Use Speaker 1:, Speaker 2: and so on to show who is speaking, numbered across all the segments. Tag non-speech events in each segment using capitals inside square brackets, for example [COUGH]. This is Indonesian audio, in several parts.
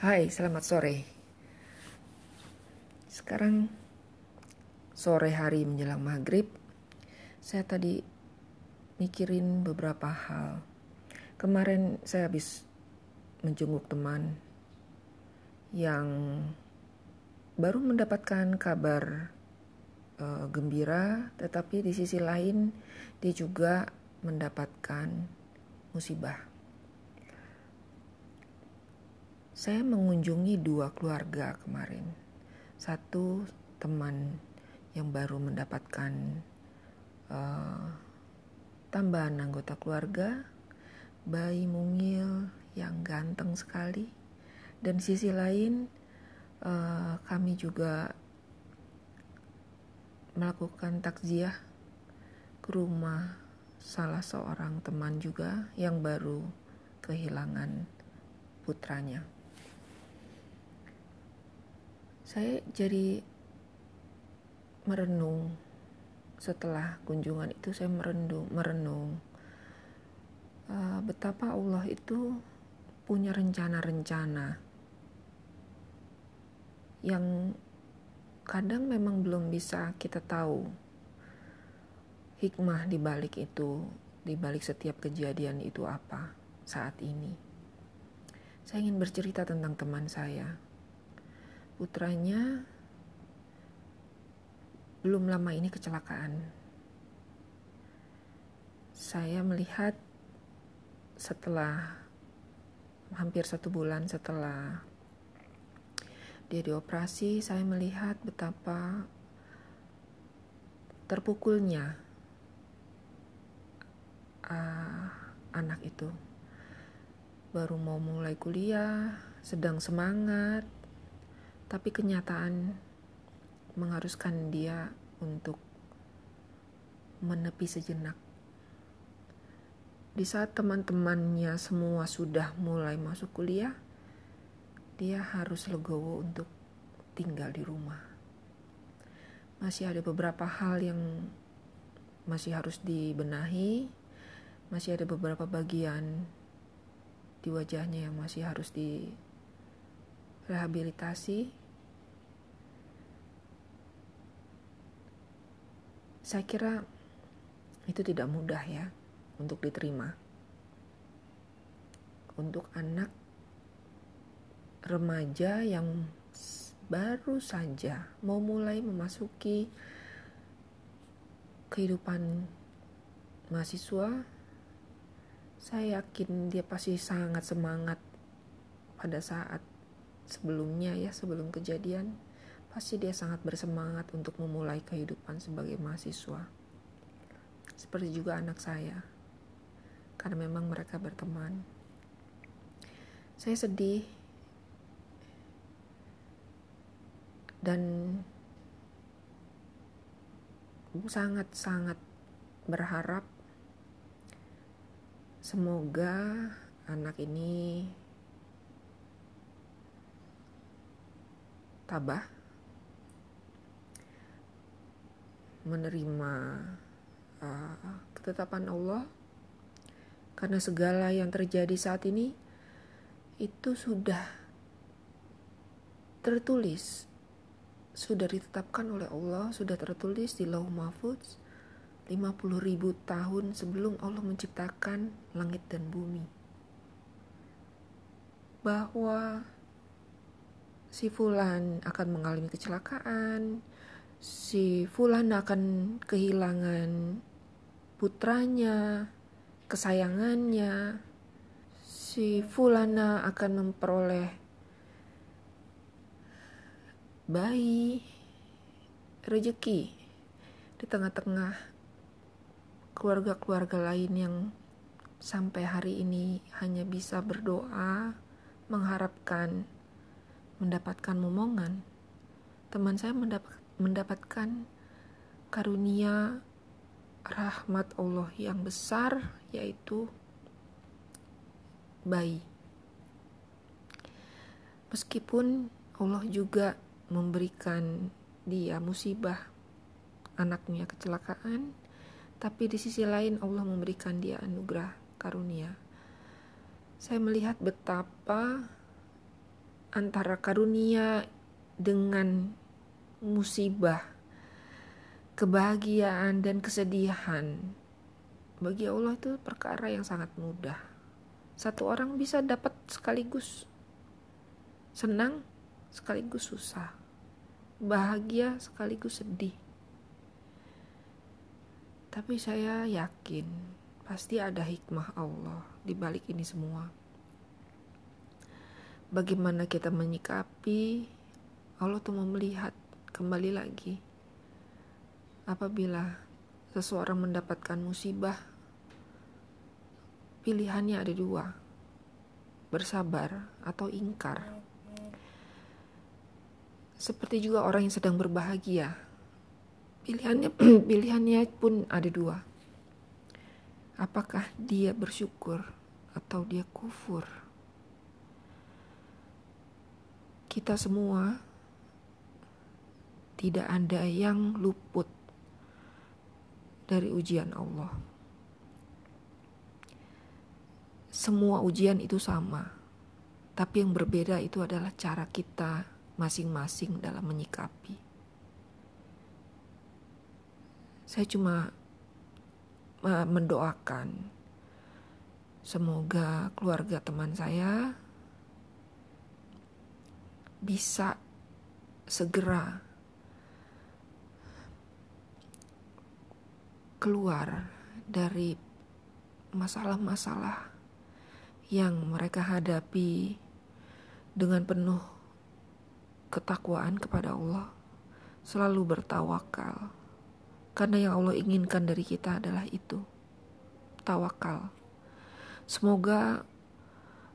Speaker 1: Hai, selamat sore. Sekarang sore hari menjelang maghrib, saya tadi mikirin beberapa hal. Kemarin saya habis menjenguk teman yang baru mendapatkan kabar uh, gembira, tetapi di sisi lain dia juga mendapatkan musibah Saya mengunjungi dua keluarga kemarin. Satu teman yang baru mendapatkan uh, tambahan anggota keluarga, bayi mungil yang ganteng sekali. Dan sisi lain, uh, kami juga melakukan takziah ke rumah salah seorang teman juga yang baru kehilangan putranya saya jadi merenung. Setelah kunjungan itu saya merenung merenung. Uh, betapa Allah itu punya rencana-rencana yang kadang memang belum bisa kita tahu hikmah di balik itu di balik setiap kejadian itu apa saat ini. Saya ingin bercerita tentang teman saya putranya belum lama ini kecelakaan. Saya melihat setelah hampir satu bulan setelah dia dioperasi, saya melihat betapa terpukulnya uh, anak itu. Baru mau mulai kuliah, sedang semangat, tapi kenyataan mengharuskan dia untuk menepi sejenak. Di saat teman-temannya semua sudah mulai masuk kuliah, dia harus legowo untuk tinggal di rumah. Masih ada beberapa hal yang masih harus dibenahi, masih ada beberapa bagian di wajahnya yang masih harus direhabilitasi Saya kira itu tidak mudah ya untuk diterima. Untuk anak remaja yang baru saja mau mulai memasuki kehidupan mahasiswa, saya yakin dia pasti sangat semangat pada saat sebelumnya ya, sebelum kejadian pasti dia sangat bersemangat untuk memulai kehidupan sebagai mahasiswa. Seperti juga anak saya, karena memang mereka berteman. Saya sedih dan sangat-sangat berharap semoga anak ini tabah menerima uh, ketetapan Allah. Karena segala yang terjadi saat ini itu sudah tertulis sudah ditetapkan oleh Allah sudah tertulis di Lauh Mahfuz 50 ribu tahun sebelum Allah menciptakan langit dan bumi. Bahwa si Fulan akan mengalami kecelakaan si Fulan akan kehilangan putranya, kesayangannya. Si Fulana akan memperoleh bayi, rezeki di tengah-tengah keluarga-keluarga lain yang sampai hari ini hanya bisa berdoa mengharapkan mendapatkan momongan. Teman saya mendapat mendapatkan karunia rahmat Allah yang besar yaitu bayi. Meskipun Allah juga memberikan dia musibah anaknya kecelakaan, tapi di sisi lain Allah memberikan dia anugerah karunia. Saya melihat betapa antara karunia dengan musibah, kebahagiaan dan kesedihan bagi Allah itu perkara yang sangat mudah. Satu orang bisa dapat sekaligus senang sekaligus susah, bahagia sekaligus sedih. Tapi saya yakin pasti ada hikmah Allah di balik ini semua. Bagaimana kita menyikapi Allah tuh mau melihat kembali lagi. Apabila seseorang mendapatkan musibah pilihannya ada dua bersabar atau ingkar. Seperti juga orang yang sedang berbahagia pilihannya [CLEARS THROAT] pilihannya pun ada dua. Apakah dia bersyukur atau dia kufur? Kita semua tidak ada yang luput dari ujian Allah. Semua ujian itu sama, tapi yang berbeda itu adalah cara kita masing-masing dalam menyikapi. Saya cuma mendoakan semoga keluarga teman saya bisa segera keluar dari masalah-masalah yang mereka hadapi dengan penuh ketakwaan kepada Allah, selalu bertawakal. Karena yang Allah inginkan dari kita adalah itu, tawakal. Semoga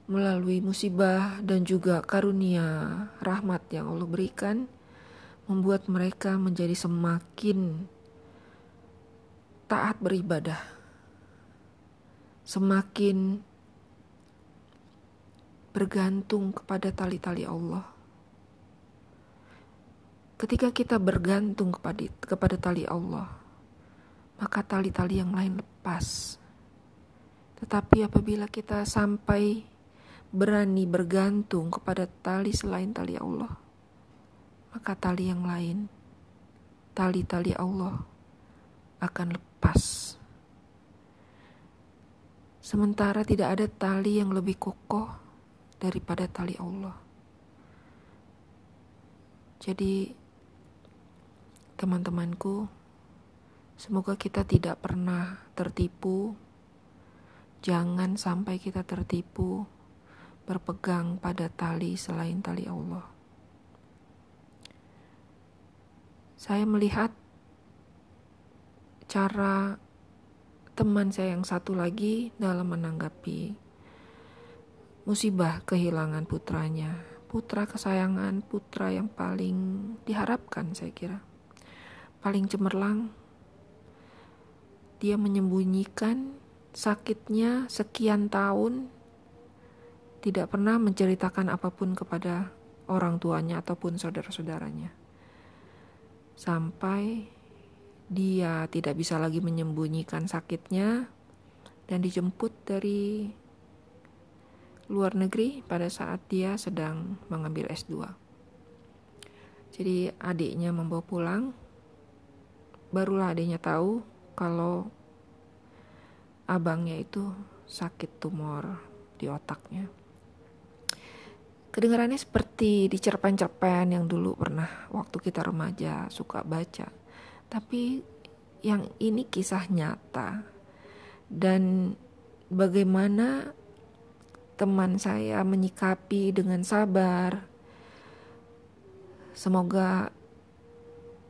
Speaker 1: melalui musibah dan juga karunia rahmat yang Allah berikan, membuat mereka menjadi semakin taat beribadah, semakin bergantung kepada tali-tali Allah. Ketika kita bergantung kepada kepada tali Allah, maka tali-tali yang lain lepas. Tetapi apabila kita sampai berani bergantung kepada tali selain tali Allah, maka tali yang lain, tali-tali Allah akan lepas lepas. Sementara tidak ada tali yang lebih kokoh daripada tali Allah. Jadi, teman-temanku, semoga kita tidak pernah tertipu. Jangan sampai kita tertipu berpegang pada tali selain tali Allah. Saya melihat cara teman saya yang satu lagi dalam menanggapi musibah kehilangan putranya. Putra kesayangan, putra yang paling diharapkan saya kira. Paling cemerlang. Dia menyembunyikan sakitnya sekian tahun tidak pernah menceritakan apa pun kepada orang tuanya ataupun saudara-saudaranya. Sampai dia tidak bisa lagi menyembunyikan sakitnya dan dijemput dari luar negeri pada saat dia sedang mengambil S2. Jadi adiknya membawa pulang, barulah adiknya tahu kalau abangnya itu sakit tumor di otaknya. Kedengarannya seperti di cerpen-cerpen yang dulu pernah waktu kita remaja suka baca tapi yang ini kisah nyata. Dan bagaimana teman saya menyikapi dengan sabar. Semoga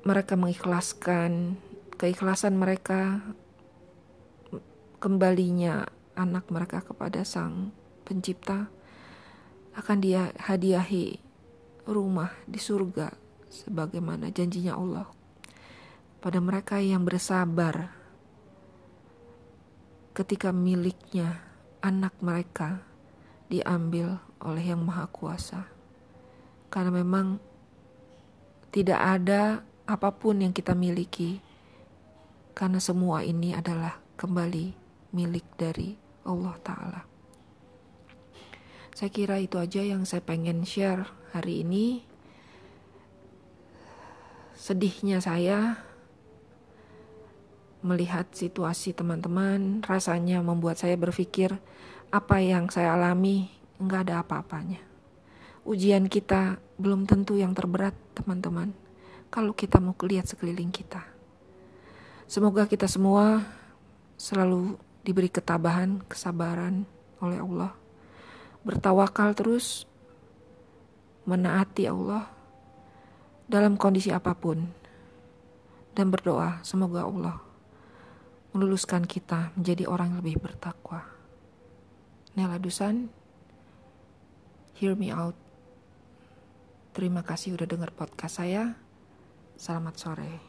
Speaker 1: mereka mengikhlaskan keikhlasan mereka kembalinya anak mereka kepada Sang Pencipta. Akan dia hadiahi rumah di surga sebagaimana janjinya Allah pada mereka yang bersabar ketika miliknya anak mereka diambil oleh Yang Maha Kuasa. Karena memang tidak ada apa pun yang kita miliki karena semua ini adalah kembali milik dari Allah Ta'ala. Saya kira itu aja yang saya pengen share hari ini sedihnya saya melihat situasi teman-teman rasanya membuat saya berpikir apa yang saya alami nggak ada apa-apanya. Ujian kita belum tentu yang terberat teman-teman kalau kita mau lihat sekeliling kita. Semoga kita semua selalu diberi ketabahan, kesabaran oleh Allah. Bertawakal terus, menaati Allah dalam kondisi apa pun. Dan berdoa semoga Allah meluluskan kita menjadi orang yang lebih bertakwa. Nela Dusan, hear me out. Terima kasih udah dengar podcast saya. Selamat sore.